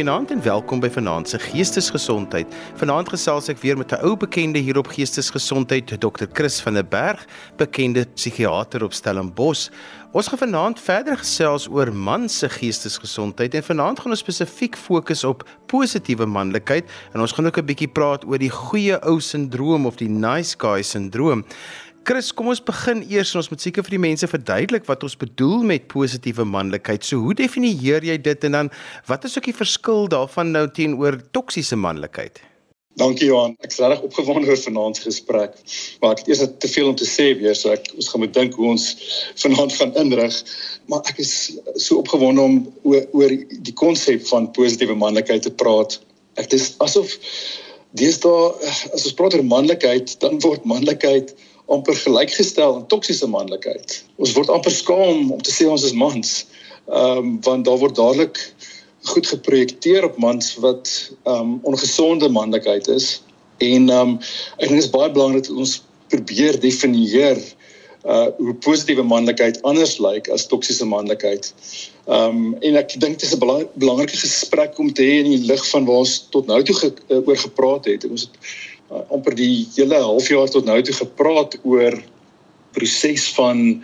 Goeienaand en welkom by Vanaand se Geestesgesondheid. Vanaand gesels ek weer met 'n ou bekende hier op Geestesgesondheid, Dr. Chris van der Berg, bekende psigiater op Stellenbosch. Ons gaan vanaand verder gesels oor man se geestesgesondheid en vanaand gaan ons spesifiek fokus op positiewe manlikheid en ons gaan ook 'n bietjie praat oor die goeie ou sindroom of die nice guy sindroom. Chris, kom ons begin eers en ons moet seker vir die mense verduidelik wat ons bedoel met positiewe manlikheid. So hoe definieer jy dit en dan wat is ook die verskil daarvan nou teenoor toksiese manlikheid? Dankie Johan. Ek is reg opgewonde oor vanaand se gesprek. Maar ek het eers te veel om te sê weer, so ek ons gaan moet dink hoe ons vanaand gaan inrig. Maar ek is so opgewonde om oor, oor die konsep van positiewe manlikheid te praat. Ek dis asof deesdae as ons praat oor manlikheid, dan word manlikheid amper gelykgestel aan toksiese manlikheid. Ons word amper skaam om te sê ons is mans. Ehm um, want daar word dadelik goed geprojekteer op mans wat ehm um, ongesonde manlikheid is en ehm um, ek dink dit is baie belangrik dat ons probeer definieer uh hoe positiewe manlikheid anders lyk as toksiese manlikheid. Ehm um, en ek dink dit is 'n belangrike gesprek om te hê in die lig van waar ons tot nou toe ge, uh, oor gepraat het. Ons het uh, amper die hele halfjaar tot nou toe gepraat oor proses van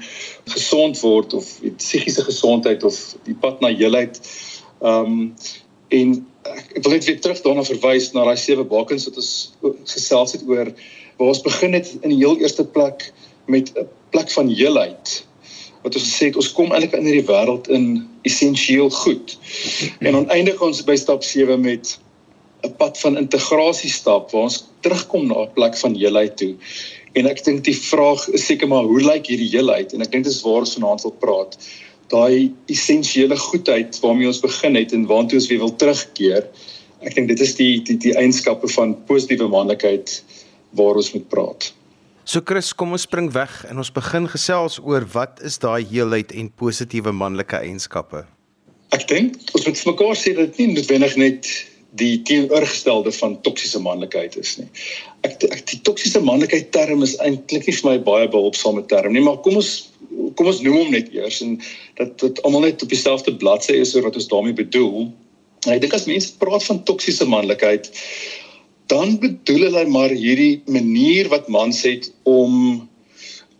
gesond word of psigiese gesondheid of die pad na heelheid. Ehm um, en ek wil net weer terug daarna verwys na daai sewe bakens wat ons gesels het oor waar ons begin het in die heel eerste plek met 'n plek van heelheid wat ons gesê het ons kom eintlik in hierdie wêreld in essensieel goed. En dan eindig ons by stap 7 met 'n pad van integrasie stap waar ons terugkom na 'n plek van heelheid toe. En ek dink die vraag is seker maar hoe lyk hierdie heelheid en ek dink dis waar ons vanaand wil praat. Daai essensiële goedheid waarmee ons begin het en waartoe ons weer wil terugkeer. Ek dink dit is die die die eienskappe van positiewe manlikheid waar ons moet praat. So Chris, kom ons spring weg en ons begin gesels oor wat is daai heelheid en positiewe manlike eienskappe? Ek dink ons moet vir mekaar sê dat dit nie noodwendig net die teenoorgestelde van toksiese manlikheid is nie. Ek, ek die toksiese manlikheid term is eintlik nie vir my baie behulpsame term nie, maar kom ons kom ons noem hom net eers en dat dit almal net op dieselfde bladsy is oor wat ons daarmee bedoel. En ek dink as mense praat van toksiese manlikheid, dan bedoel hulle maar hierdie manier wat mans het om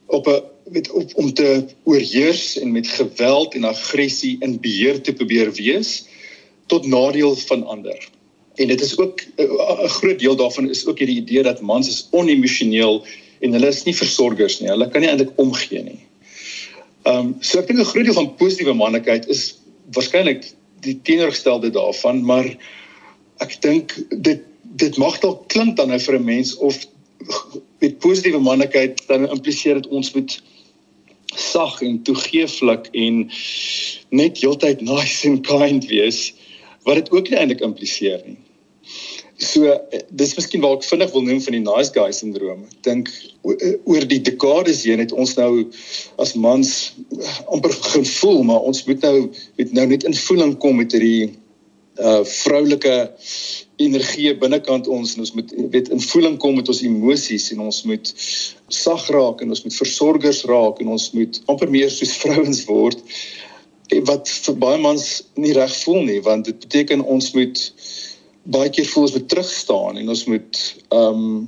op 'n met op, om te oorheers en met geweld en aggressie in beheer te probeer wees tot nadeel van ander. En dit is ook eh, 'n groot deel daarvan is ook hierdie idee dat mans is onemosioneel en hulle is nie versorgers nie. Hulle kan nie eintlik omgee nie. Ehm um, so ek dink 'n groot deel van positiewe manlikheid is waarskynlik die teenoorgestelde daarvan, maar ek dink dit dit mag dalk klink dan nou vir 'n mens of met positiewe manlikheid dan impliseer dit ons moet sag en toegeeflik en net heeltyd nice and kind wees wat dit ook nie eintlik impliseer nie. So dis miskien waar ek vinnig wil noem van die nice guy sindroom. Ek dink oor die dekades heen het ons nou as mans amper gevoel maar ons moet nou met nou net in voeling kom met hierdie uh vroulike energie binnekant ons en ons moet weet in voeling kom met ons emosies en ons moet sag raak en ons moet versorgers raak en ons moet amper meer soos vrouens word wat vir baie mans nie reg voel nie want dit beteken ons moet baie keer voel ons moet terugstaan en ons moet ehm um,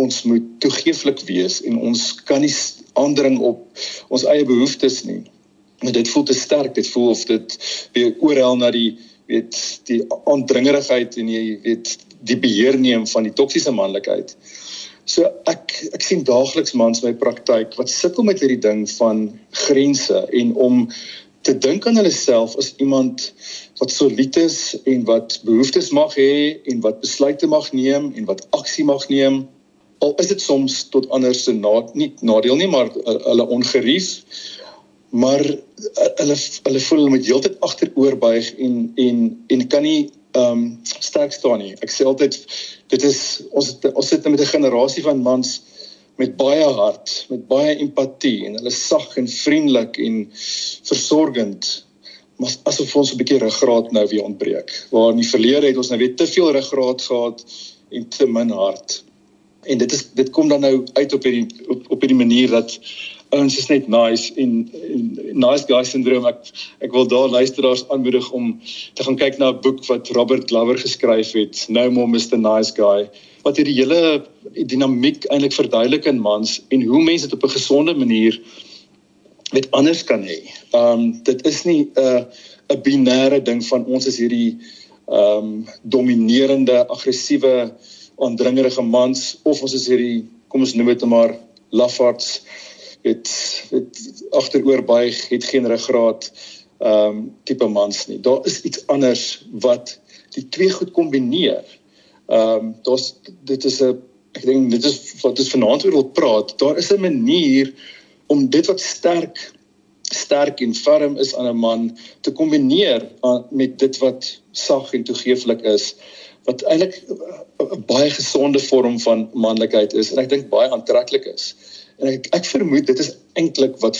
ons moet toegeeflik wees en ons kan nie aandring op ons eie behoeftes nie. Want dit voel te sterk, dit voel of dit weer oorhel na die weet die aandringerigheid en jy weet die beheer neem van die toksiese manlikheid. So ek ek sien daagliks mans in my praktyk wat sukkel met hierdie ding van grense en om te dink aan hulle self as iemand wat solied is en wat behoeftes mag hê en wat besluite mag neem en wat aksie mag neem. Al is dit soms tot ander se na, nadeel nie maar hulle ongerief. Maar hulle hulle voel hulle moet heeltyd agteroor buig en en en kan nie ehm um, sterk staan nie. Ek sê altyd dit is ons ons sit met 'n generasie van mans met baie hart, met baie empatie en hulle sag en vriendelik en versorgend. Maar asof ons 'n bietjie ruggraat nou weer ontbreek. Waar in die verlede het ons nou weer te veel ruggraat gehad en te min hart. En dit is dit kom dan nou uit op hierdie op, op hierdie manier dat ouens is net nice en, en nice guy syndroom ek ek wil daar luisteraars aanmoedig om te gaan kyk na 'n boek wat Robert Glover geskryf het No More Mr Nice Guy wat hierdie hele dinamiek eintlik verduidelik in mans en hoe mense dit op 'n gesonde manier met anders kan hê. Um dit is nie 'n uh, 'n binêre ding van ons is hierdie um dominerende, aggressiewe, aandringerige mans of ons is hierdie kom ons noem dit maar lafards het het agteroor buig, het geen ruggraat ehm um, tipe mans nie. Daar is iets anders wat die twee goed kombineer. Ehm um, daar's dit is 'n ek dink dit is wat ons vanaand oor wil praat. Daar is 'n manier om dit wat sterk sterk en ferm is aan 'n man te kombineer met dit wat sag en toegeeflik is wat eintlik 'n baie gesonde vorm van manlikheid is en ek dink baie aantreklik is. En ek ek vermoed dit is eintlik wat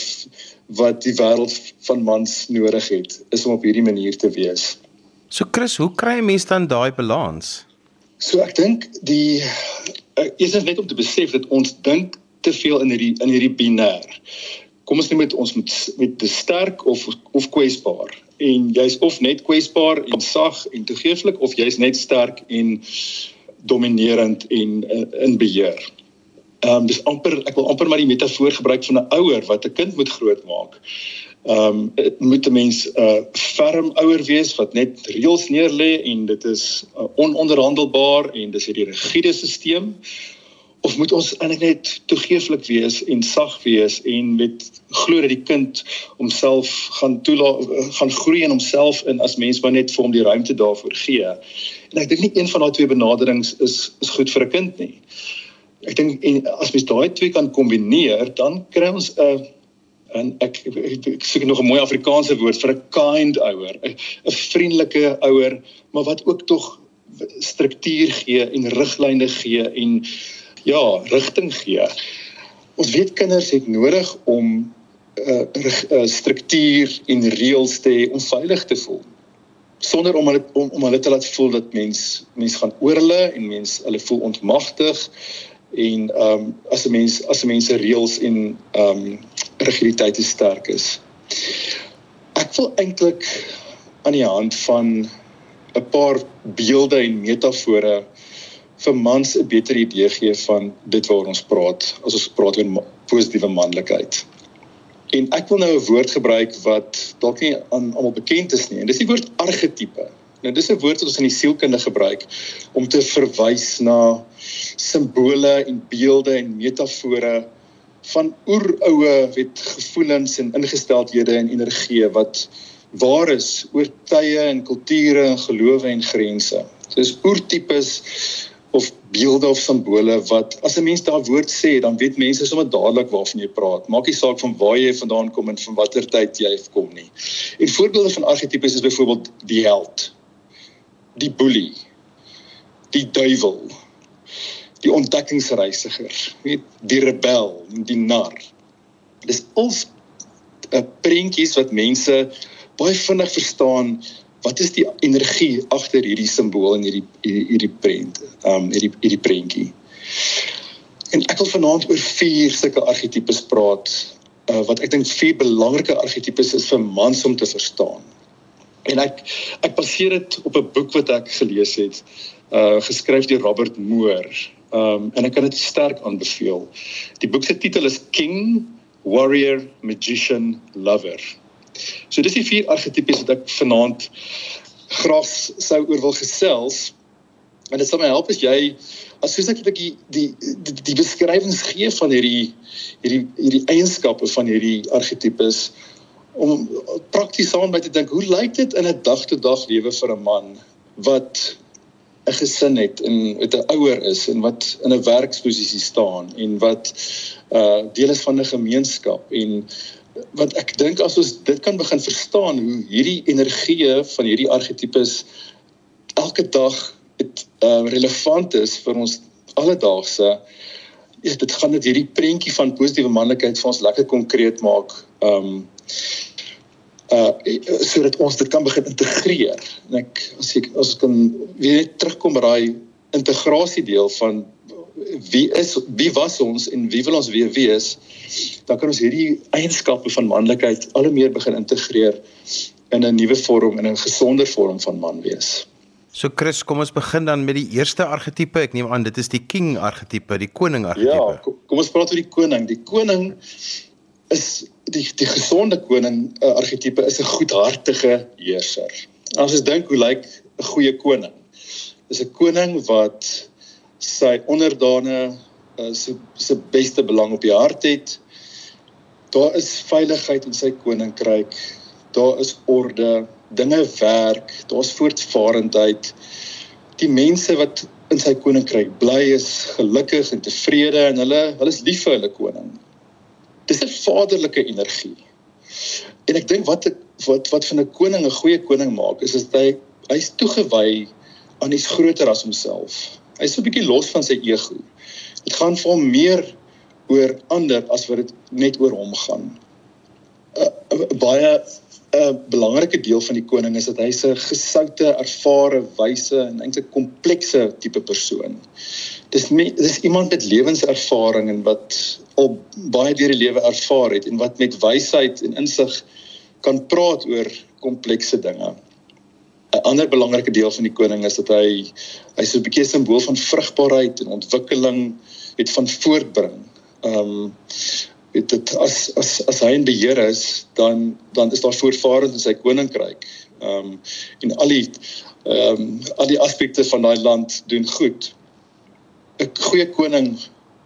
wat die wêreld van mans nodig het is om op hierdie manier te wees. So Chris, hoe kry 'n mens dan daai balans? So ek dink die is dit net om te besef dat ons dink te veel in hierdie in hierdie binêr. Kom ons neem met ons met met te sterk of of kwesbaar. En jy's of net kwesbaar en sag en toegeeflik of jy's net sterk en dominerend en in, in beheer. Ehm um, dis amper ek wil amper maar die metafoor gebruik van 'n ouer wat 'n kind moet grootmaak. Ehm um, moet 'n mens 'n uh, ferm ouer wees wat net reëls neerlê en dit is uh, ononderhandelbaar en dis hierdie rigiede stelsel of moet ons eintlik net toegeeflik wees en sag wees en met glo dat die kind homself gaan toelaat gaan groei in homself in as mens wat net vir hom die ruimte daarvoor gee. En ek dink nie een van daai twee benaderings is is goed vir 'n kind nie ek dink en as mens daai twee kan kombineer, dan kry ons 'n uh, en ek ek, ek, ek soek nog 'n mooi Afrikaanse woord vir 'n kind ouer, 'n vriendelike ouer, maar wat ook tog struktuur gee en riglyne gee en ja, rigting gee. Ons weet kinders het nodig om 'n uh, uh, struktuur en reëls te hê om veilig te voel sonder om hulle om, om hulle te laat voel dat mens mens gaan oor hulle en mens hulle voel ontmagtig en ehm um, as 'n mens as 'n mens se reëls en ehm um, rigiditeit te sterk is. Ek wil eintlik aan die hand van 'n paar beelde en metafore vir mans 'n beter idee gee van dit waaroor ons praat as ons praat oor positiewe manlikheid. En ek wil nou 'n woord gebruik wat dalk nie aan almal bekend is nie en dis die woord argetipe. Nou dis 'n woord wat ons in die sielkunde gebruik om te verwys na simbole en beelde en metafore van oeroue weet gevoelens en ingesteldhede en energie wat waar is oor tye en kulture en gelowe en grense. Dis oertipes of beelde of simbole wat as 'n mens daai woord sê, dan weet mense sommer dadelik waarvan jy praat. Maak nie saak van waar jy vandaan kom en van watter tyd jy kom nie. En voorbeelde van argetipes is byvoorbeeld die held, die boelie, die duiwel, die ontdekkingsreisiger, weet die rebel, die nar. Dis als 'n prentjies wat mense baie vinnig verstaan wat is die energie agter hierdie simbool en hierdie hierdie prent, um hierdie hierdie prentjie. En ek wil vanaand oor vier sulke argetipes praat uh, wat ek dink vier belangrike argetipes is vir mans om te verstaan. En ek ek baseer dit op 'n boek wat ek gelees het, uh geskryf deur Robert Moore. Um en ek kan dit sterk aanbeveel. Die boek se titel is King, Warrior, Magician, Lover. So dis die vier argetipes wat ek vanaand graag sou oor wil gesels. En dit sal my help as jy as soos ek die die die, die beskrywings gee van hierdie hierdie hierdie eienskappe van hierdie argetipes om prakties saam met te dink hoe lyk dit in 'n dag tot dag lewe vir 'n man wat 'n gesin het en met 'n ouer is en wat in 'n werksposisie staan en wat uh deel is van 'n gemeenskap en wat ek dink as ons dit kan begin verstaan hoe hierdie energie van hierdie argetipes elke dag dit uh relevant is vir ons alledaagse ja dit gaan dit hierdie prentjie van positiewe manlikheid vir ons lekker konkreet maak. Um uh sodat ons dit kan begin integreer. En ek as ek as ek kan weer net terugkom by daai integrasie deel van wie is wie was ons en wie wil ons weer wees, dan kan ons hierdie eienskappe van manlikheid al hoe meer begin integreer in 'n nuwe vorm en 'n gesonder vorm van man wees. So Chris, kom ons begin dan met die eerste argetipe. Ek neem aan dit is die king argetipe, die koning argetipe. Ja, kom, kom ons praat oor die koning. Die koning is die die gesonde koning uh, argetipe is 'n goedhartige heerser. As ons dink hoe lyk 'n goeie koning? Dis 'n koning wat sy onderdane uh, se se beste belang op die hart het. Daar is veiligheid in sy koninkryk. Daar is orde, dinge werk, daar's voortvarendheid. Die mense wat in sy koninkryk bly is gelukkig en tevrede en hulle hulle is lief vir hulle koning. Dis 'n vaderlike energie. En ek dink wat wat wat van 'n koning 'n goeie koning maak is dat hy hy's toegewy aan iets groter as homself. Hy's 'n bietjie los van sy ego. Dit gaan vir hom meer oor ander as wat dit net oor hom gaan. 'n uh, uh, Baie 'n uh, belangrike deel van die koning is dat hy's 'n gesoute, ervare, wyse en eintlik komplekse tipe persoon. Dis me, dis iemand met lewenservaring en wat al baie deur die lewe ervaar het en wat met wysheid en insig kan praat oor komplekse dinge. 'n ander belangrike deel van die koning is dat hy hy's so 'n bietjie simbool van vrugbaarheid en ontwikkeling, weet van voortbring. Ehm um, weet dit as as as hy in beheer is, dan dan is daar voortvarend in sy koninkryk. Ehm um, en al die ehm um, al die aspekte van daai land doen goed. 'n Goeie koning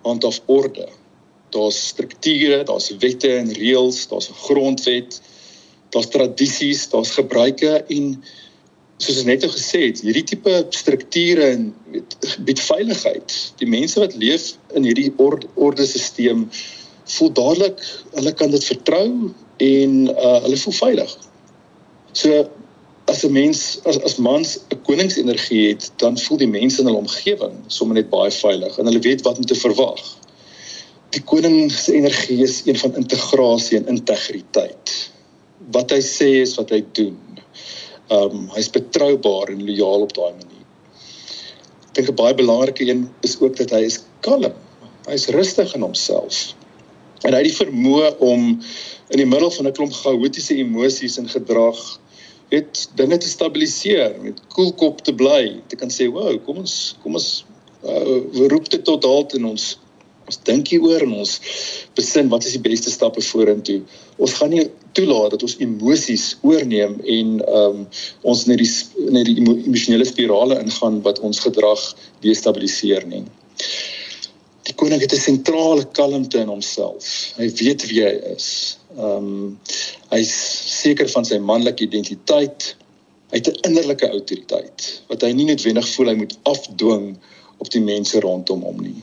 handhaaf orde. Daar's strukture, daar's wette en reëls, daar's 'n grondwet, daar's tradisies, daar's gebruike en soos ek net nou gesê het, hierdie tipe strukture en weet bied veiligheid. Die mense wat leef in hierdie orde ordesisteem voel dadelik hulle kan dit vertrou en uh, hulle voel veilig. So as 'n mens as as mans 'n koningsenergie het, dan voel die mense in hulle omgewing sommer net baie veilig en hulle weet wat om te verwag. Die koning se energie is een van integrasie en integriteit. Wat hy sê is wat hy doen Ehm um, hy's betroubaar en lojaal op daai manier. Ek dink 'n baie belangrike een is ook dat hy is kalm. Hy's rustig in homself. En hy het die vermoë om in die middel van 'n klomp chaotiese emosies en gedrag weet dinge te stabiliseer met koelkop te bly. Jy kan sê, "Wow, kom ons kom ons uh, roep dit tot halt in ons ons dink hieroor en ons besin wat is die beste stappe vorentoe. Ons gaan nie toelaat dat ons emosies oorneem en ehm um, ons net die net die emosionele spirale ingaan wat ons gedrag destabiliseer nie. Die koning het 'n sentrale kalmte in homself. Hy weet wie hy is. Ehm um, hy's seker van sy manlike identiteit. Hy het 'n innerlike autoriteit wat hy nie noodwendig voel hy moet afdwing op die mense rondom hom nie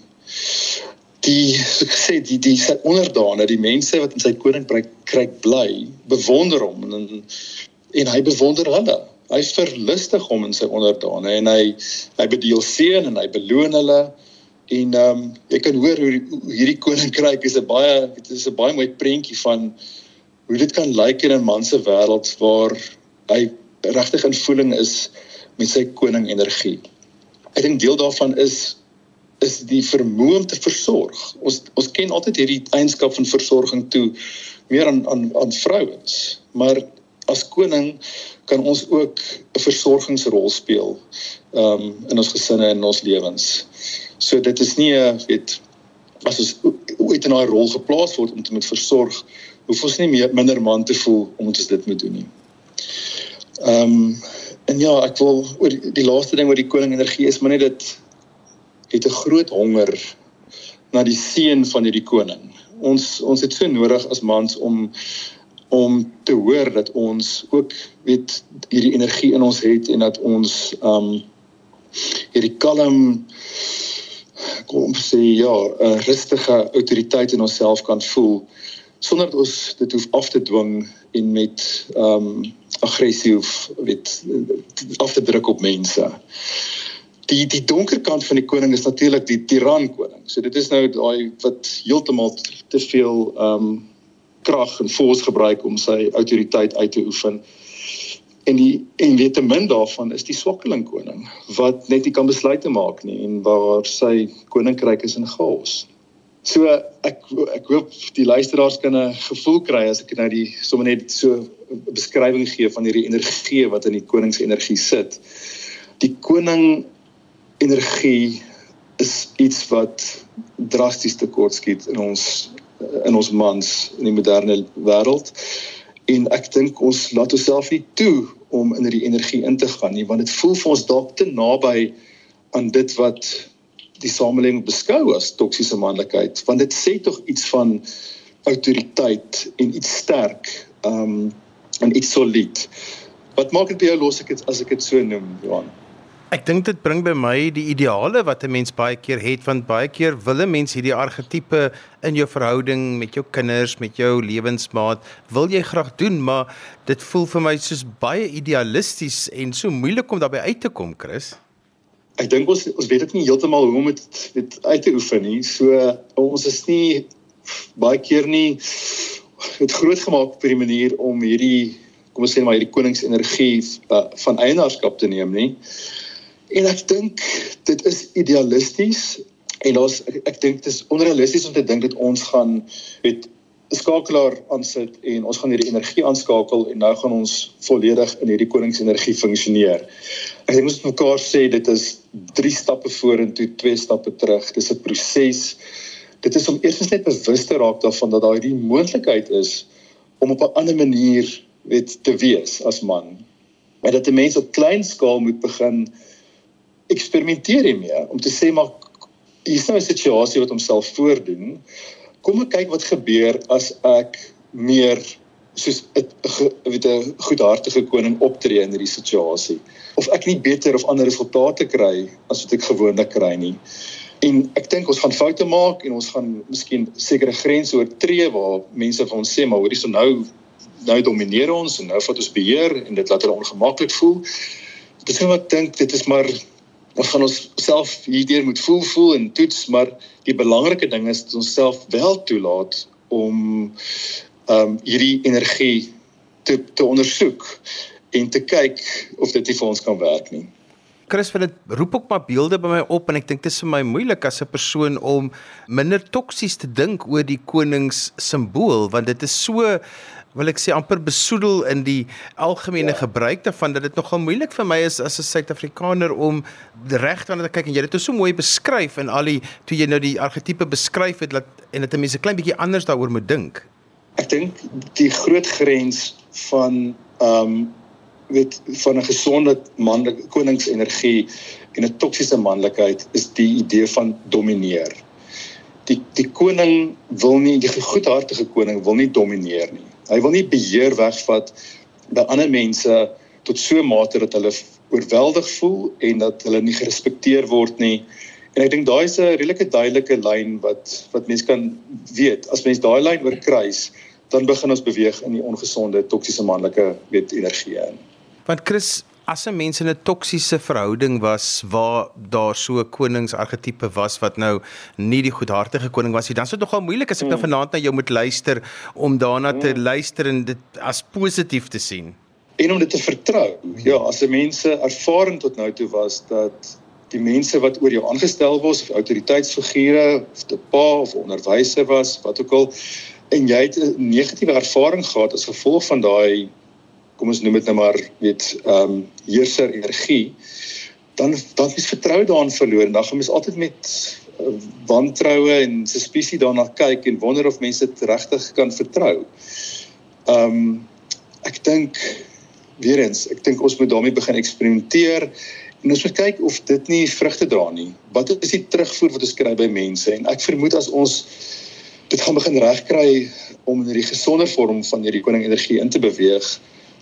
die so gesê die die sy onderdane, die mense wat in sy koninkryk kry bly, bewonder hom en en hy bewonder hulle. Hy verlustig hom in sy onderdane en hy hy bedeel seën en hy beloon hulle en ehm um, jy kan hoor hoe, die, hoe hierdie koninkryk is 'n baie dit is 'n baie mooi prentjie van hoe dit kan lyk in 'n man se wêreld waar hy regtig in voeling is met sy koning energie. Ek dink deel daarvan is is die vermoë om te versorg. Ons ons ken altyd hierdie eienskap van versorging toe meer aan aan aan vrouens, maar as koning kan ons ook 'n versorgingsrol speel um in ons gesinne en in ons lewens. So dit is nie 'n weet as ons ooit in daai rol geplaas word om te moet versorg, hoef ons nie meer minder man te voel om ons dit moet doen nie. Um en ja, ek wil oor die, die laaste ding oor die koning energie is maar net dit het 'n groot honger na die seën van hierdie koning. Ons ons het so nodig as mans om om te hoor dat ons ook weet hierdie energie in ons het en dat ons um hierdie kalm kom sê ja, 'n rustige autoriteit in onsself kan voel sonder dat ons dit hoef af te dwing en met um aggressief weet af te druk op mense die die donker kant van die koning is natuurlik die tiran koning. So dit is nou daai wat heeltemal te veel ehm um, krag en force gebruik om sy autoriteit uit te oefen. en die en weet te min daarvan is die swakkeling koning wat net nie kan besluite maak nie en waar sy koninkryk is in chaos. So ek ek hoop die luisteraars kan 'n gevoel kry as ek nou die sommer net so 'n beskrywing gee van hierdie energie wat in die konings energie sit. Die koning energie is iets wat drasties tekortskiet in ons in ons mans in die moderne wêreld. En ek dink ons laat onsself nie toe om in hierdie energie in te gaan nie want dit voel vir ons dalk te naby aan dit wat die samelewing beskou as toksiese manlikheid. Want dit sê tog iets van autoriteit en iets sterk um en iets solied. Wat maak dit by jou los ek het, as ek dit so noem Johan Ek dink dit bring by my die ideale wat 'n mens baie keer het want baie keer wil 'n mens hierdie argetipe in jou verhouding met jou kinders, met jou lewensmaat, wil jy graag doen, maar dit voel vir my soos baie idealisties en so moeilik om daarbey uit te kom, Chris. Ek dink ons ons weet dit nie heeltemal hoe om dit dit uit te oefen nie. So ons is nie baie keer nie het groot gemaak op 'n manier om hierdie kom ons sê maar hierdie koningsenergie uh, van eienaarskap te neem nie. En ek dink dit is idealisties en daar's ek, ek dink dit is onrealisties om te dink dat ons gaan weet skakelaar aansit en ons gaan hierdie energie aanskakel en nou gaan ons volledig in hierdie koningsenergie funksioneer. Ek dink ons moet mekaar sê dit is 3 stappe vorentoe, 2 stappe terug. Dis 'n proses. Dit is om eers net bewus te raak daarvan dat daar hierdie moontlikheid is om op 'n ander manier weet te wees as man. En dat 'n mens op klein skaal moet begin eksperimenteer hiermee om te sê maar hier's nou 'n situasie wat homself voordoen. Kom ek kyk wat gebeur as ek meer soos 'n weet 'n goedhartige koning optree in hierdie situasie of ek nie beter of ander resultate kry as wat ek gewoonlik kry nie. En ek dink ons gaan foute maak en ons gaan miskien sekere grense oortree waar mense van ons sê maar hoorie so nou nou domineer ons en nou vat ons beheer en dit laat hulle ongemaklik voel. Dis wat ek dink dit is maar ons gaan ons self hierdeur moet voel voel en toets maar die belangrike ding is dat ons self wel toelaat om ehm um, hierdie energie te te ondersoek en te kyk of dit vir ons kan werk nie. Chris, vir dit roep ook maar beelde by my op en ek dink dit is vir my moeilik as 'n persoon om minder toksies te dink oor die konings simbool want dit is so wil ek sê amper besoedel in die algemene ja. gebruik daarvan dat dit nogal moeilik vir my is as 'n Suid-Afrikaner om reg aan te kyk en jy het dit so mooi beskryf in al die toe jy nou die argetipe beskryf het dat en dit 'n mens 'n klein bietjie anders daaroor moet dink. Ek dink die groot grens van ehm um, weet van 'n gesonde manlike koningsenergie en 'n toksiese manlikheid is die idee van domineer. Die die koning wil nie die goedhartige koning wil nie domineer nie Hy wil nie beheer wegvat by ander mense tot so 'n mate dat hulle oorweldig voel en dat hulle nie gerespekteer word nie. En ek dink daai is 'n redelike duidelike lyn wat wat mense kan weet. As mens daai lyn oorkruis, dan begin ons beweeg in die ongesonde toksiese manlike weet energie in. Want Chris, as 'n mens in 'n toksiese verhouding was waar daar so 'n koningsargetipe was wat nou nie die goedhartige koning was nie, dan sou dit nogal moeilik as ek nou hmm. vanaand na jou moet luister om daarna te hmm. luister en dit as positief te sien en om dit te vertrou. Ja, as 'n mens ervaring tot nou toe was dat die mense wat oor jou aangestel was of autoriteitsfigure of te pa of onderwyser was, wat ook al en jy het 'n negatiewe ervaring gehad as gevolg van daai kom ons noem dit nou maar weet ehm um, heerser energie dan dan is vertroue daarin verloor en dan gaan mens altyd met uh, wantroue en suspisie daarna kyk en wonder of mense dit regtig kan vertrou. Ehm um, ek dink weer eens, ek dink ons moet daarmee begin eksperimenteer en ons moet kyk of dit nie vrugte dra nie. Wat is die terugvoer wat ons kry by mense? En ek vermoed as ons dit gaan begin regkry om in hierdie gesonder vorm van hierdie koning energie in te beweeg,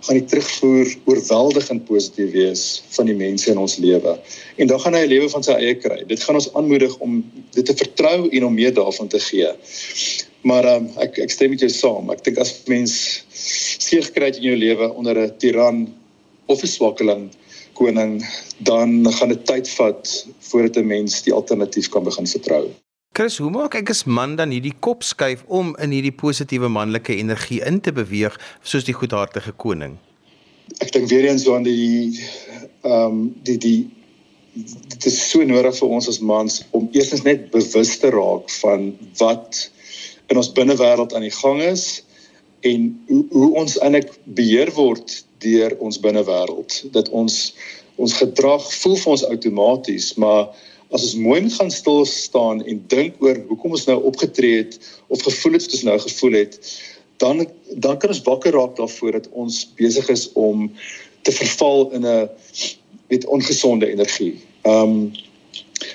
gaan die terugvoer oorweldigend positief wees van die mense in ons lewe. En dan gaan hy 'n lewe van sy eie kry. Dit gaan ons aanmoedig om dit te vertrou en om meer daarvan te gee. Maar um, ek ek stem met jou saam. Ek dink as mens seeg kry in jou lewe onder 'n tiran of 'n swakkeling koning, dan gaan dit tyd vat voordat 'n mens die alternatief kan begin vertrou. Chris, hoe maak ek as man dan hierdie kop skuif om in hierdie positiewe manlike energie in te beweeg soos die goedhartige koning? ek dink weer eens aan die ehm um, die die dit is so nodig vir ons as mans om eerstens net bewus te raak van wat in ons binnewêreld aan die gang is en hoe, hoe ons eintlik beheer word deur ons binnewêreld dat ons ons gedrag voel vir ons outomaties maar as ons mooi moet gaan stil staan en dink oor hoekom ons nou opgetree het of gevoel het wat ons nou gevoel het dan dan kan ons wakker raak daarvoor dat ons besig is om te verval in 'n met ongesonde energie. Ehm um,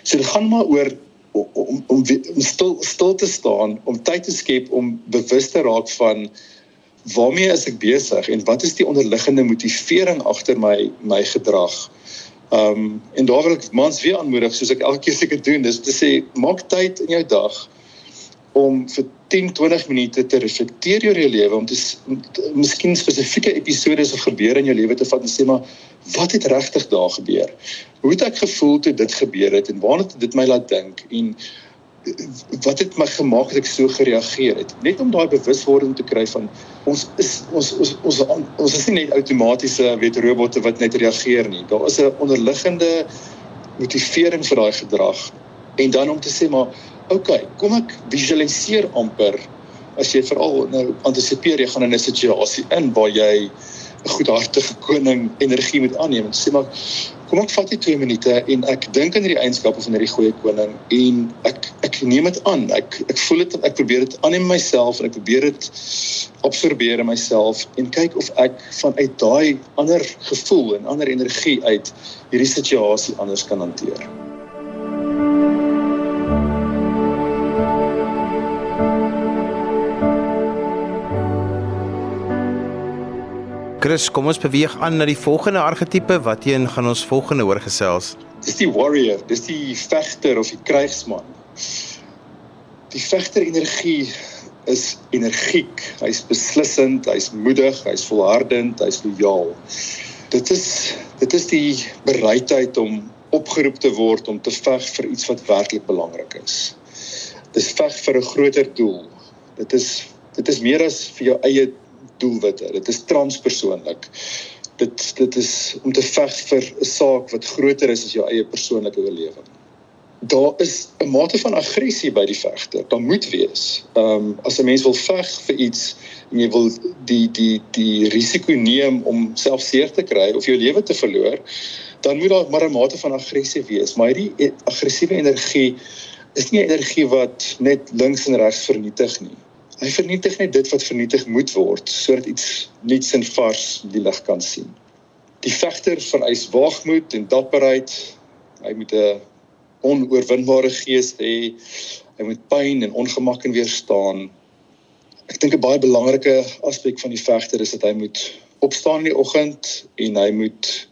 so dit gaan maar oor om om, om stil stil te staan, om tyd te skep om bewus te raak van waarmee is ek besig en wat is die onderliggende motivering agter my my gedrag? Ehm um, en daar wil ek mans weer aanmoedig soos ek elke keer seker doen, dis te sê maak tyd in jou dag om vir 10 20 minute te reflekteer oor jou lewe om te, miskien spesifieke episodes of gebeure in jou lewe te vat en sê maar wat het regtig daar gebeur? Hoe het ek gevoel toe dit gebeur het en waarna het dit my laat dink en wat het my gemaak dat ek so gereageer het? Net om daai bewuswording te kry van ons is ons ons ons ons is nie net outomatiese weet robotte wat net reageer nie. Daar is 'n onderliggende motivering vir daai gedrag en dan om te sê maar okay, kom ek visualiseer amper as jy veral nou antisipeer jy gaan in 'n situasie in waar jy 'n goedhartige koning energie moet aanneem en sê maar kom ek vat net 2 minute en ek dink aan hierdie eienskappe van hierdie goeie koning en ek ek neem dit aan ek ek voel dit ek probeer dit aanneem myself en ek probeer dit absorbeer in myself en kyk of ek vanuit daai ander gevoel en ander energie uit hierdie situasie anders kan hanteer. Chris, kom ons beweeg aan na die volgende argetipe wat een gaan ons volgende hoor gesels. Dis die warrior, dis die vegter of die krygsman. Die vegter energie is energiek, hy's beslissend, hy's moedig, hy's volhardend, hy's lojaal. Dit is dit is die bereidheid om opgeroep te word om te veg vir iets wat werklik belangrik is. Dis veg vir 'n groter doel. Dit is dit is meer as vir jou eie doelwitte. Dit is transpersoonlik. Dit dit is om te veg vir 'n saak wat groter is as jou eie persoonlike oorlewing. Daar is 'n mate van aggressie by die vegter. Daar moet wees. Ehm um, as 'n mens wil veg vir iets en jy wil die die die risiko neem om self seer te kry of jou lewe te verloor, dan moet daar maar 'n mate van aggressie wees. Maar hierdie e-, aggressiewe energie is nie 'n energie wat net links en regs vernietig nie. Hy vernietig net dit wat vernietig moet word sodat iets nuuts en vars die lig kan sien. Die vegter vereis waagmoed en dapperheid. Hy moet 'n onoorwinbare gees hê. Hy moet pyn en ongemak kan weerstaan. Ek dink 'n baie belangrike aspek van die vegter is dat hy moet opstaan in die oggend en hy moet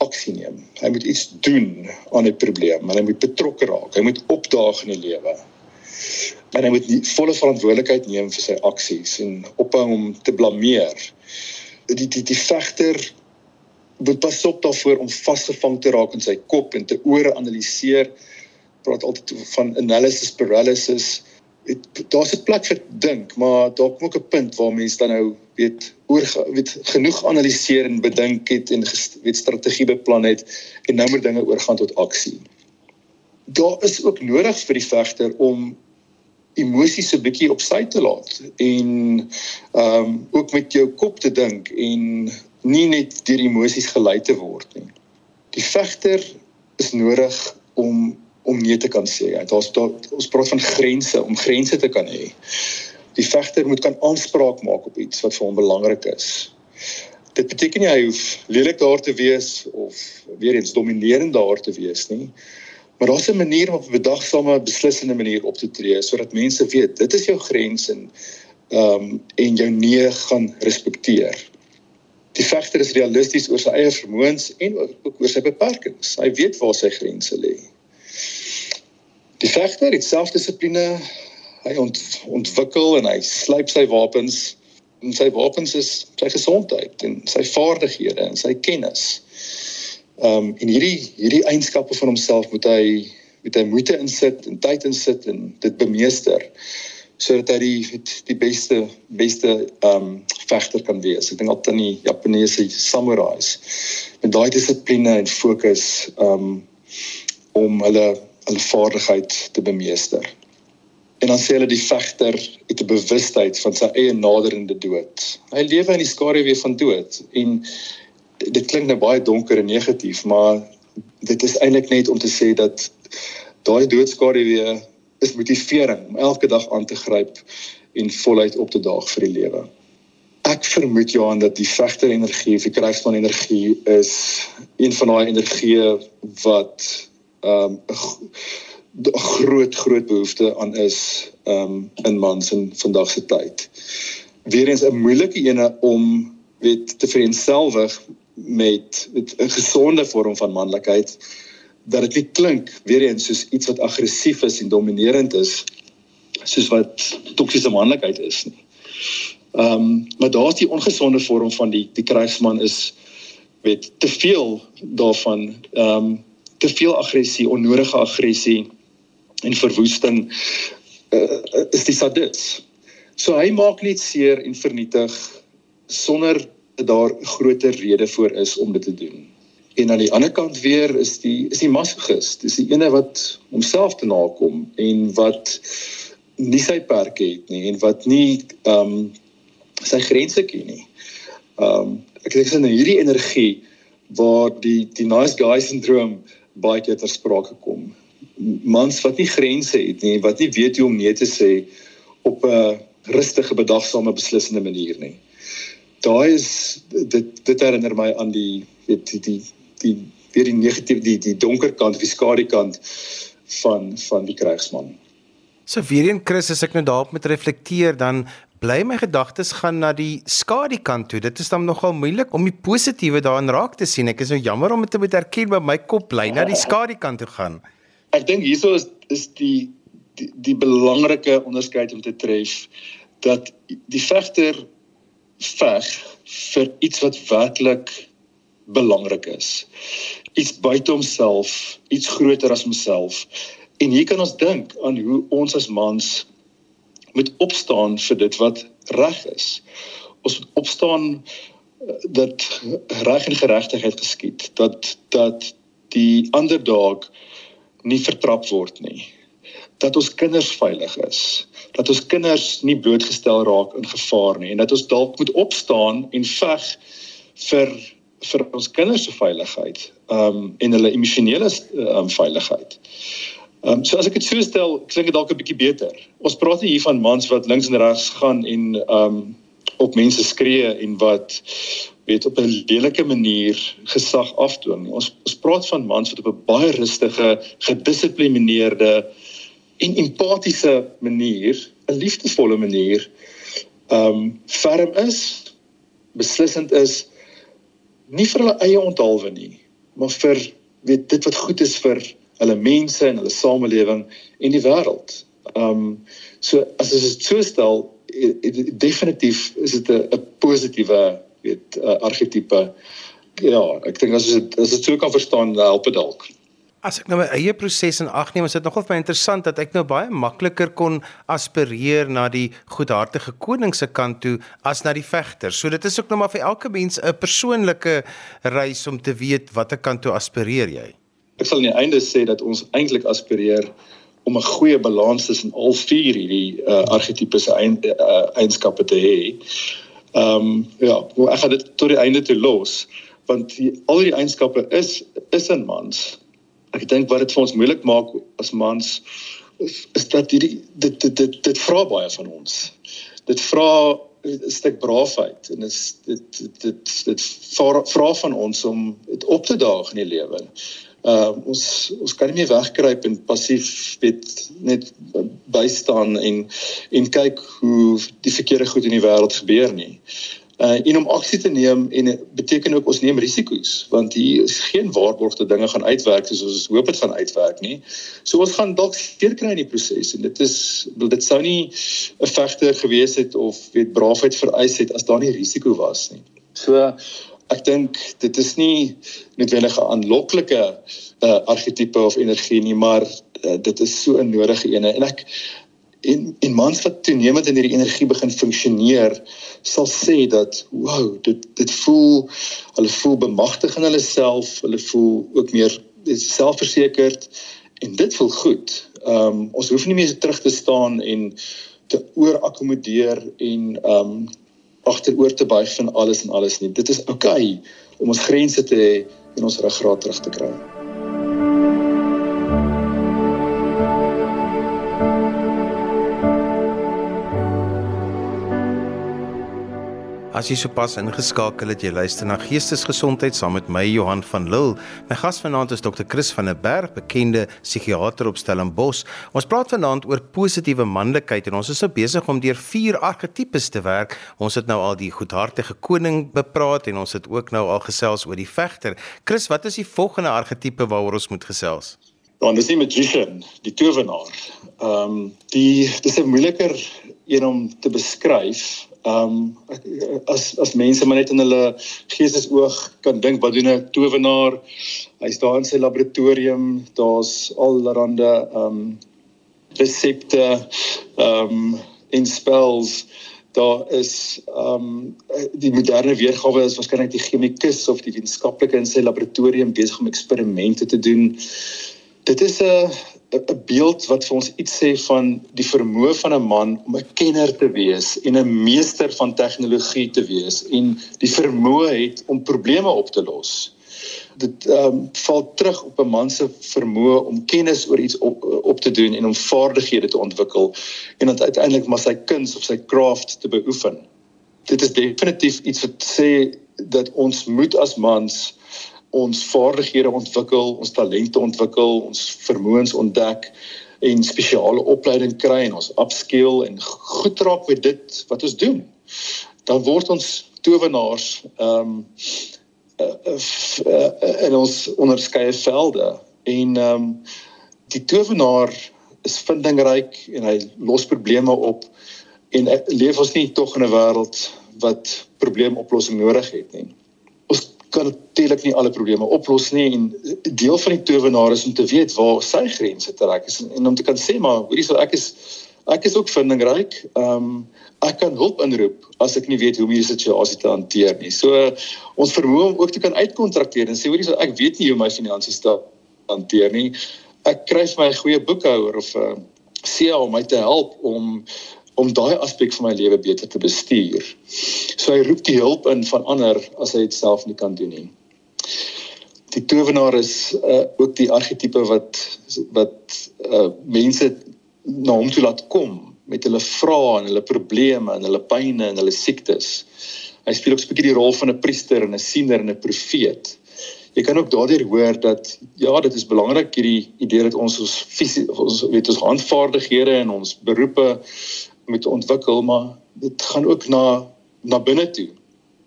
aksie neem. Hy moet iets doen aan 'n probleem. Hy moet betrokke raak. Hy moet opdaag in die lewe en hy moet die volle verantwoordelikheid neem vir sy aksies en ophou om te blameer. Die die die vegter moet pas op daarvoor om vasgevang te raak in sy kop en te ore analiseer. Praat altyd van analysis paralysis. Daar's 'n plek vir dink, maar daar kom ook 'n punt waar mense dan nou weet oor weet genoeg analiseer en bedink het en weet strategie beplan het en nou moet dinge oorgaan tot aksie. Daar is ook nodig vir die vegter om emosies 'n bietjie op sy te laat en ehm um, ook met jou kop te dink en nie net deur emosies gelei te word nie. Die vegter is nodig om om nee te kan sê. Daar's daar ons praat van grense, om grense te kan hê. Die vegter moet kan aanspraak maak op iets wat vir hom belangrik is. Dit beteken nie hy hoef lelik daar te wees of weer eens dominerend daar te wees nie. Maar daar's 'n manier om op 'n bedagsame, beslissende manier op te tree sodat mense weet dit is jou grens en ehm um, en jou nee gaan respekteer. Die vegter is realisties oor sy eie vermoëns en ook oor sy beperkings. Hy weet waar sy grense lê. Die vegter het selfdissipline. Hy ont, ontwikkel en hy slyp sy wapens. En sy wapens is sy gesondheid en sy vaardighede en sy kennis. Ehm um, en hierdie hierdie eienskappe van homself moet hy met hy moeite insit en tyd insit en dit bemeester sodat hy die die beste beste ehm um, vegter kan wees. Ek dink altyd aan die Japaneese samurais met daai dissipline en fokus ehm um, om hulle hulle vaardigheid te bemeester. En dan sê hulle die vegter het 'n bewustheid van sy eie naderende dood. Hy lewe in die skaduwee van dood en dit klink nou baie donker en negatief, maar dit is eintlik net om te sê dat daai doodskaduwee is motivering om elke dag aan te gryp en voluit op te daag vir die lewe. Ek vermoed Johan dat die vegter energie, die krygsman energie is een van daai energieë wat ehm um, groot groot behoefte aan is ehm um, in mans in vandag se tyd. Weerens 'n moeilike ene om weet te vereenselwig met 'n gesonde vorm van manlikheid dat dit nie klink weer eens soos iets wat aggressief is en dominerend is soos wat toksiese manlikheid is nie. Ehm um, maar daar's die ongesonde vorm van die die krygsman is weet te veel daarvan ehm um, te veel aggressie, onnodige aggressie en verwoesting uh, is die sadis. So hy maak net seer en vernietig sonder daar groter rede voor is om dit te doen. En aan die ander kant weer is die is die masogis. Dis die ene wat homself te nakom en wat nie sy perke het nie en wat nie ehm um, sy grense ken nie. Ehm um, ek dink dis in hierdie energie waar die die nice guy syndroom baie keer ter sprake kom. Mans wat nie grense het nie, wat nie weet hoe om nee te sê op 'n rustige, bedagsame, beslissende manier nie. Daai is dit dit herinner my aan die weet die die die weer die negatief die die donker kant, die skadu kant van van die krygsman. So weer een Chris as ek nou daarop met reflekteer dan bly my gedagtes gaan na die skadu kant toe. Dit is dan nogal moeilik om die positiewe daarin raak te sien. Ek is nou jammer om dit te moet erken, maar my kop bly na die skadu kant toe gaan. Ek dink hieso is is die die, die belangrike onderskeid om te tref dat die vegter veg vir iets wat werklik belangrik is. Iets buite homself, iets groter as homself. En hier kan ons dink aan hoe ons as mans moet opstaan vir dit wat reg is. Ons moet opstaan eh, dat reg en geregtigheid geskied, dat dat die underdog nie vertrap word nie. Dat ons kinders veilig is, dat ons kinders nie blootgestel raak in gevaar nie en dat ons dalk moet opstaan en veg vir vir ons kinders se veiligheid, um, en hulle emosionele um, veiligheid. Ehm um, so as ek dit so stel, klink dit dalk 'n bietjie beter. Ons praat nie hier van mans wat links en regs gaan en ehm um, op mense skree en wat weet op 'n lelike manier gesag nie. Ons ons praat van mans wat op 'n baie rustige, gedissiplineerde en empatiese manier, 'n liefdevolle manier ehm um, ferm is, beslissend is nie vir hulle eie onthaalwe nie, maar vir weet dit wat goed is vir hulle mense en hulle samelewing en die wêreld. Ehm um, so as ons dit so stel, definitief is dit 'n positiewe weet uh, argetipe. Ja, ek dink as dit as dit so kan verstaan, help dit dalk. As ek nou my eie proses in ag neem, is dit nogal baie interessant dat ek nou baie makliker kon aspireer na die goedhartige koning se kant toe as na die vegter. So dit is ook nou maar vir elke mens 'n persoonlike reis om te weet watter kant toe aspireer jy ek sal aan die einde sê dat ons eintlik aspireer om 'n goeie balans tussen al vier hierdie uh, argetipiese uh, eienskappe te hê. Ehm um, ja, ek gaan dit tot die einde toe los want die, al die eienskappe is is in mans. Ek dink wat dit vir ons moeilik maak as mans is, is dat hierdie dit dit dit, dit vra baie van ons. Dit vra 'n stuk braafheid en dit dit dit dit, dit vra van ons om dit op te daag in die lewe uh ons ons kan nie meer wegkruip en passief weet net bystaan en en kyk hoe die verkeerde goed in die wêreld gebeur nie. En om aksie te neem en beteken ook ons neem risiko's want hier is geen waarborg dat dinge gaan uitwerk soos ons hoop dit gaan uitwerk nie. So ons gaan dalk seer kry in die proses en dit is dit sou nie 'n vegter gewees het of weet braafheid vereis het as daar nie risiko was nie. So ek dink dit is nie noodwendig 'n aanloklike uh, argetipe of energie nie, maar uh, dit is so 'n nodige ene en ek en en mans wat toenemend in hierdie energie begin funksioneer sal sê dat wow dit dit voel hulle voel bemagtig in hulle self hulle voel ook meer selfversekerd en dit voel goed. Ehm um, ons hoef nie meer terug te staan en te oorakkommodeer en ehm um, agteroor te buig van alles en alles nie. Dit is oukei okay om ons grense te hê en ons ruggraat terug te kry. As jy sopas ingeskakel het, jy luister na Geestesgesondheid saam met my Johan van Lille. My gas vanaand is Dr. Chris van der Berg, bekende psigiater op Stellenbosch. Ons praat vanaand oor positiewe manlikheid en ons is nou besig om deur vier argetipes te werk. Ons het nou al die goedhartige koning bepraat en ons het ook nou al gesels oor die vegter. Chris, wat is die volgende argetipe waaroor ons moet gesels? Dan is die magician, die towenaar. Ehm um, die dis 'n moeiliker een om te beskryf Ehm um, as as mense maar net in hulle geestesoog kan dink wat doen 'n towenaar? Hy's daar in sy laboratorium, daar's allerlei ehm um, resepte ehm um, en spells daar is ehm um, die moderne weergawe is waarskynlik die chemikus of die wetenskaplike in sy laboratorium besig om eksperimente te doen. Dit is 'n 'n beeld wat vir ons iets sê van die vermoë van 'n man om 'n kenner te wees en 'n meester van tegnologie te wees en die vermoë het om probleme op te los. Dit um, val terug op 'n man se vermoë om kennis oor iets op, op te doen en om vaardighede te ontwikkel en dan uiteindelik maar sy kuns of sy craft te beoefen. Dit is definitief iets wat sê dat ons moet as mans ons vaardighede ontwikkel, ons talente ontwikkel, ons vermoëns ontdek en spesiale opleiding kry en ons upskill en goed raak met dit wat ons doen. Dan word ons towenaars ehm um, in ons onderskeie velde en ehm um, die towenaar is vindingryk en hy los probleme op en leef ons nie tog in 'n wêreld wat probleemoplossing nodig het nie kan natuurlik nie alle probleme oplos nie en deel van die towenaar is om te weet waar sy grense trek is en om te kan sê maar hoorie so ek is ek is ook vindingryk. Ehm um, ek kan hulp inroep as ek nie weet hoe om hierdie situasie te hanteer nie. So ons vermoë om ook te kan uitkontrakteer en sê hoorie so ek weet nie hoe my finansies te hanteer nie. Ek kry vir my 'n goeie boekhouer of 'n uh, CA om my te help om om daai aspek van my lewe beter te bestuur. So hy roep die hulp in van ander as hy dit self nie kan doen nie. Die towenaar is uh, ook die argetipe wat wat uh, mense na hom toe laat kom met hulle vrae en hulle probleme en hulle pyne en hulle siektes. Hy speel ook 'n bietjie die rol van 'n priester en 'n siener en 'n profeet. Jy kan ook daardeur hoor dat ja, dit is belangrik hierdie idee dat ons ons fisie ons weet ons handvaardighede en ons beroepe moet ontwikkel, maar dit gaan ook na na binne toe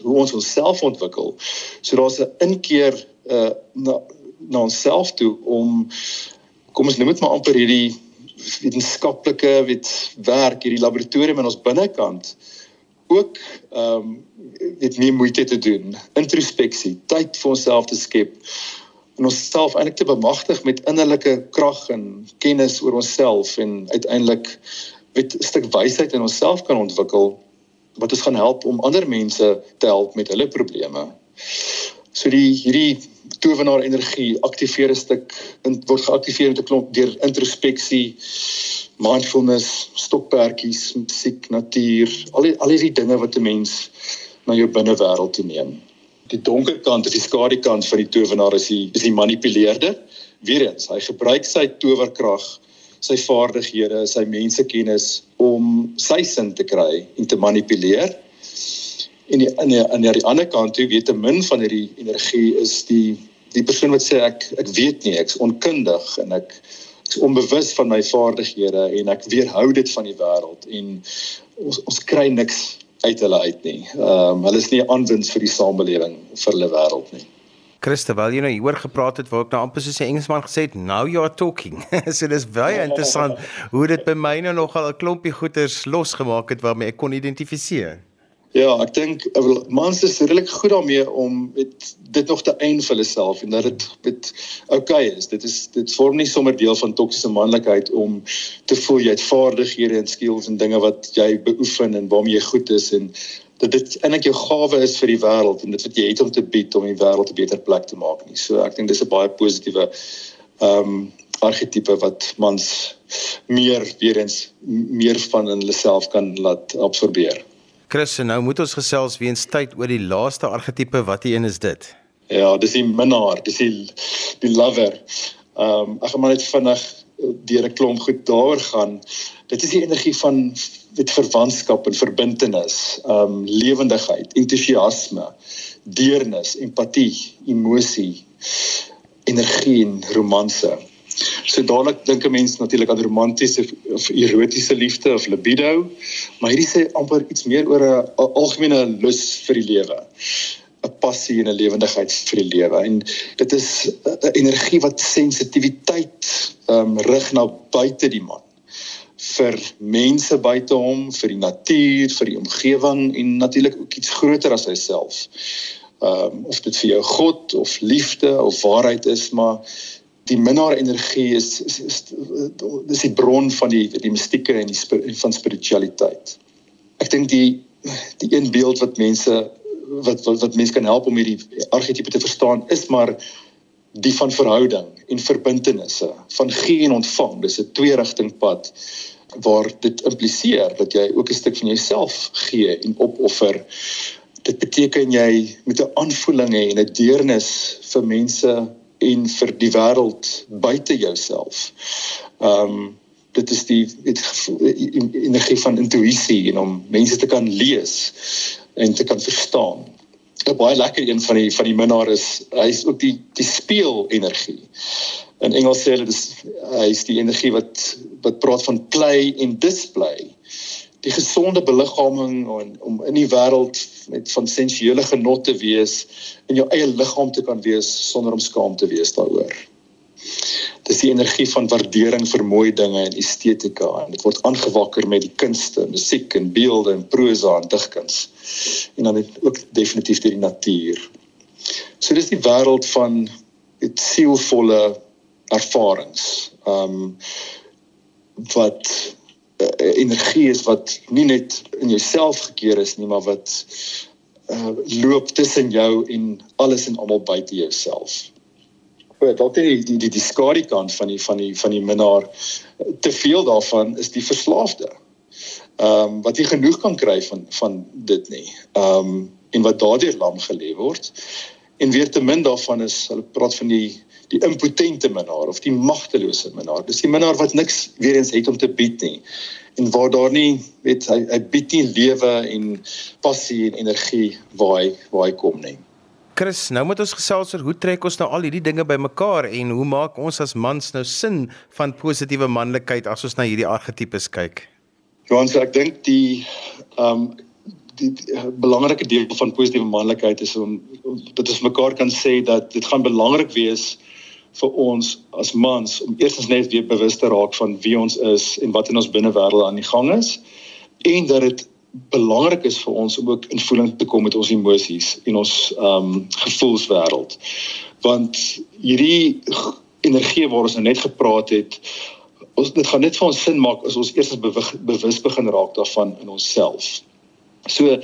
hoe ons onsself ontwikkel. So daar's 'n inkeer uh na na onsself toe om kom ons noem dit maar amper hierdie wetenskaplike weet werk hierdie laboratorium in ons binnekant ook ehm um, weet nie moeite te doen introspeksie tyd vir onsself te skep en onsself eintlik te bemagtig met innerlike krag en kennis oor onsself en uiteindelik weet 'n stuk wysheid in onsself kan ontwikkel wat ons gaan help om ander mense te help met hulle probleme. So die hierdie towenaar energie aktiveer 'n stuk en word geaktiveer met 'n klomp deur introspeksie, mindfulness, stokperdjies, musiek, natuur, al die al hierdie dinge wat 'n mens na jou binnewêreld toe neem. Die donker kant of die skadu kant van die towenaar is die is die manipuleerder. Weerens, hy gebruik sy towerkrag sy vaardighede, sy mensekennis om sy sin te kry en te manipuleer. En die, aan die aan die ander kant toe weet 'n min van hierdie energie is die die persoon wat sê ek ek weet nie, ek's onkundig en ek ek's onbewus van my vaardighede en ek weerhou dit van die wêreld en ons ons kry niks uit hulle uit nie. Ehm um, hulle is nie aanwins vir die samelewing vir hulle wêreld nie. Christabel, jy nou hier oor gepraat het waar ek nou amper soos 'n Engelsman gesê het, now you are talking. so dis baie interessant hoe dit by my nou nogal 'n klompie goeters losgemaak het waarmee ek kon identifiseer. Ja, ek dink mans is redelik goed daarmee om met dit nog te eien vir hulle self en dat dit met okay is. Dit is dit vorm nie sommer deel van toksiese manlikheid om te voel jy het vaardighede en skills en dinge wat jy beoefen en waarmee jy goed is en dat dit eintlik jou gawe is vir die wêreld en dit wat jy het om te bied om die wêreld 'n beter plek te maak nie. So ek dink dis 'n baie positiewe ehm um, argetipe wat mans meer weer eens meer van in hulle self kan laat absorbeer. Chris, nou moet ons gesels weens tyd oor die laaste argetipe. Wat een is dit? Ja, dis die minnaar, dis die die lover. Ehm um, ek gaan maar net vinnig deur 'n klomp goed daaroor gaan. Dit is die energie van met verwantskap en verbintenis, ehm um, lewendigheid, entoesiasme, deernis, empatie, emosie, energie en romanse. So dadelik dink 'n mens natuurlik aan romantiese of erotiese liefde of libido, maar hierdie sê amper iets meer oor 'n algemene lus vir die lewe. 'n passie en 'n lewendigheid vir die lewe en dit is 'n energie wat sensitiwiteit ehm um, rig na buite die man vir mense buite hom, vir die natuur, vir die omgewing en natuurlik ook iets groter as homself. Ehm um, of dit vir jou God of liefde of waarheid is, maar die minnaar energie is is, is dis die bron van die die mistieke en die van spiritualiteit. Ek dink die die een beeld wat mense wat wat, wat mense kan help om hierdie argetipe te verstaan is maar die van verhouding en verbintenisse, van gee en ontvang. Dis 'n twee-rigting pad waar dit impliseer dat jy ook 'n stuk van jouself gee en opoffer. Dit beteken jy met 'n aanvoeling hê en 'n deernis vir mense en vir die wêreld buite jouself. Ehm um, dit is die het energie van intuïsie en om mense te kan lees en te kan verstaan. 'n Baie lekker een van die van die minnaar is hy is ook die die speel energie. In Engels sê hulle dis hy is die energie wat wat praat van play en display die gesonde beliggaaming en om in die wêreld met van sensuele genot te wees en jou eie liggaam te kan wees sonder om skaam te wees daaroor. Dis die energie van waardering vir mooi dinge en estetika en dit word aangewakker met die kunste, musiek en beelde en prosa en digkuns. En dan het ook definitief die natuur. So dis die wêreld van dit sielvolle ervarings. Ehm um, wat uh, energie is wat nie net in jouself gekeer is nie, maar wat uh, loop tussen jou en alles en almal buite jouself. Dalk die die die, die skadu kant van die van die van die minnaar te veel daarvan is die verslaafde. Ehm um, wat jy genoeg kan kry van van dit nie. Ehm um, en wat daardeur lam gelê word. En weer te min daarvan is hulle praat van die die impotente minnaar of die magtelose minnaar. Dis die minnaar wat niks weer eens het om te bied nie. En waar daar nie weet hy hy bied nie lewe en passie en energie waar hy waar hy kom nie. Chris, nou moet ons gesels oor hoe trek ons nou al hierdie dinge bymekaar en hoe maak ons as mans nou sin van positiewe manlikheid as ons na hierdie argetipes kyk? Johan, ek dink die ehm um, die, die uh, belangrike deel van positiewe manlikheid is om dat ons mekaar kan sê dat dit gaan belangrik wees vir ons as mans om eerstens net weer bewus te raak van wie ons is en wat in ons binnewêreld aan die gang is en dat dit belangrik is vir ons om ook in voeling te kom met ons emosies en ons ehm um, gevoelswêreld. Want hierdie energie waar ons nou net gepraat het, ons dit gaan net vir ons sin maak as ons eers bewus begin raak daarvan in onsself. So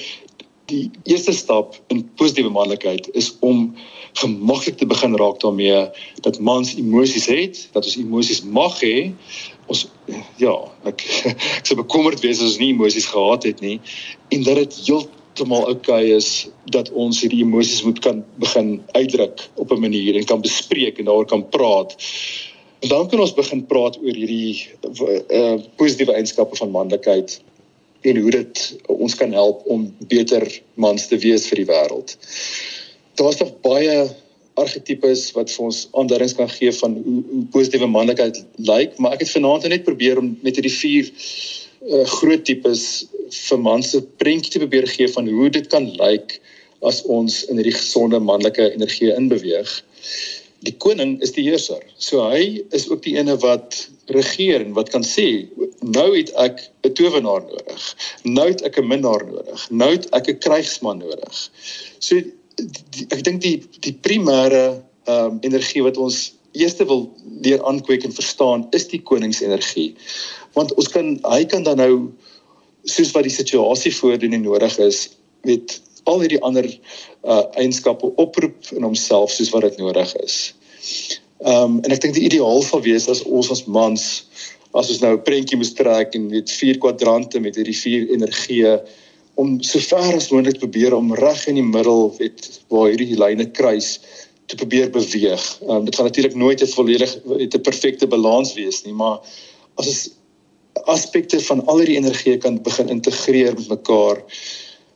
die eerste stap in positiewe manlikheid is om gemaklik te begin raak daarmee dat mans emosies het, dat ons emosies mag hê. Ons ja, ek ek sou bekommerd wees as ons nie emosies gehad het nie en dat dit heeltemal oukei okay is dat ons hierdie emosies moet kan begin uitdruk op 'n manier en kan bespreek en daaroor kan praat. En dan kan ons begin praat oor hierdie uh, positiewe eienskappe van manlikheid en hoe dit ons kan help om beter mans te wees vir die wêreld daar's nog baie argetipes wat vir ons aanduidings kan gee van hoe, hoe positiewe manlikheid lyk, maar ek het vanaand net probeer om met hierdie vier uh, groot tipes vir mans se prentjie te probeer gee van hoe dit kan lyk as ons in hierdie gesonde manlike energie inbeweeg. Die koning is die heerser. So hy is ook die ene wat regeer en wat kan sê nou het ek 'n towenaar nodig. Nou het ek 'n minnaar nodig. Nou het ek 'n krygsman nodig. So die, ek dink die die primêre ehm um, energie wat ons eerste wil leer aankweek en verstaan is die koningsenergie. Want ons kan hy kan dan nou soos wat die situasie voordoen en nodig is, weet al hierdie ander uh eienskappe oproep in homself soos wat dit nodig is. Ehm um, en ek dink die ideaal sal wees as ons as mans as ons nou 'n prentjie moet trek en met vier kwadrante met hierdie vier energie om so ver as moontlik probeer om reg in die middel weet waar hierdie lyne kruis te probeer beweeg. Um, dit gaan natuurlik nooit 'n volledig 'n perfekte balans wees nie, maar as ons aspekte van al hierdie energie kan begin integreer met mekaar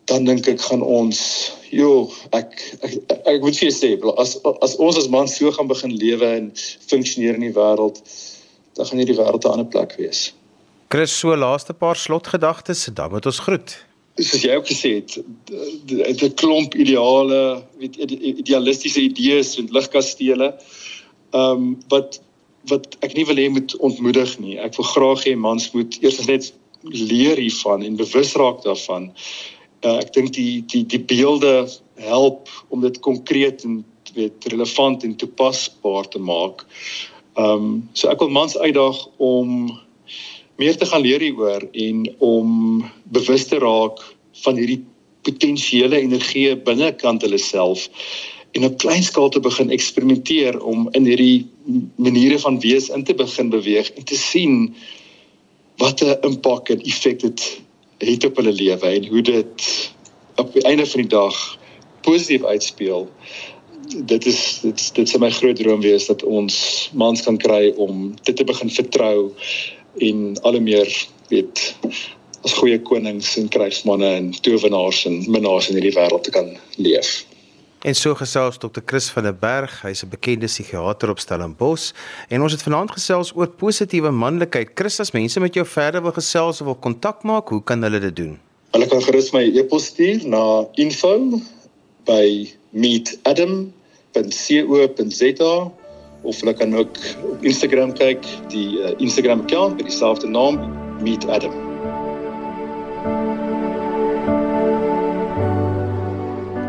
dan dink ek gaan ons Jo, ek ek ek, ek moet vir sê as as ons as mans so gaan begin lewe en funksioneer in die wêreld, dan gaan hierdie wêreld 'n ander plek wees. Chris, so laaste paar slotgedagtes, dan moet ons groet. Soos jy ook gesê het, 'n klomp ideale, weet idealistiese idees en ligkastele. Ehm um, wat wat ek nie wil hê moet ontmoedig nie. Ek wil graag hê mans moet eers net leer hiervan en bewus raak daarvan uh, ek dink die die die beelde help om dit konkreet en weet relevant en toepasbaar te maak. Ehm um, so ek wil mans uitdaag om meer te gaan leer hieroor en om bewus te raak van hierdie potensiële energie binnekant hulle self en op klein skaal te begin eksperimenteer om in hierdie maniere van wees in te begin beweeg en te sien wat 'n impak en effek dit het op hulle lewe en hoe dit op die einde van die dag positief uitspeel. Dit is dit dit sou my groot droom wees dat ons mans kan kry om dit te begin vertrou en al hoe meer weet as goeie konings en krygsmanne en towenaars en minnaars in hierdie wêreld te kan leef. En so gesels Dr. Chris van der Berg, hy's 'n bekende psigiater op Stellenbosch en ons het vanaand gesels oor positiewe manlikheid. Chris, as mense met jou verder wil gesels of wil kontak maak, hoe kan hulle dit doen? Hulle kan gerus my e-pos stuur na info@meetadam.co.za of hulle kan ook op Instagram kyk, die uh, Instagram account met dieselfde naam, meetadam.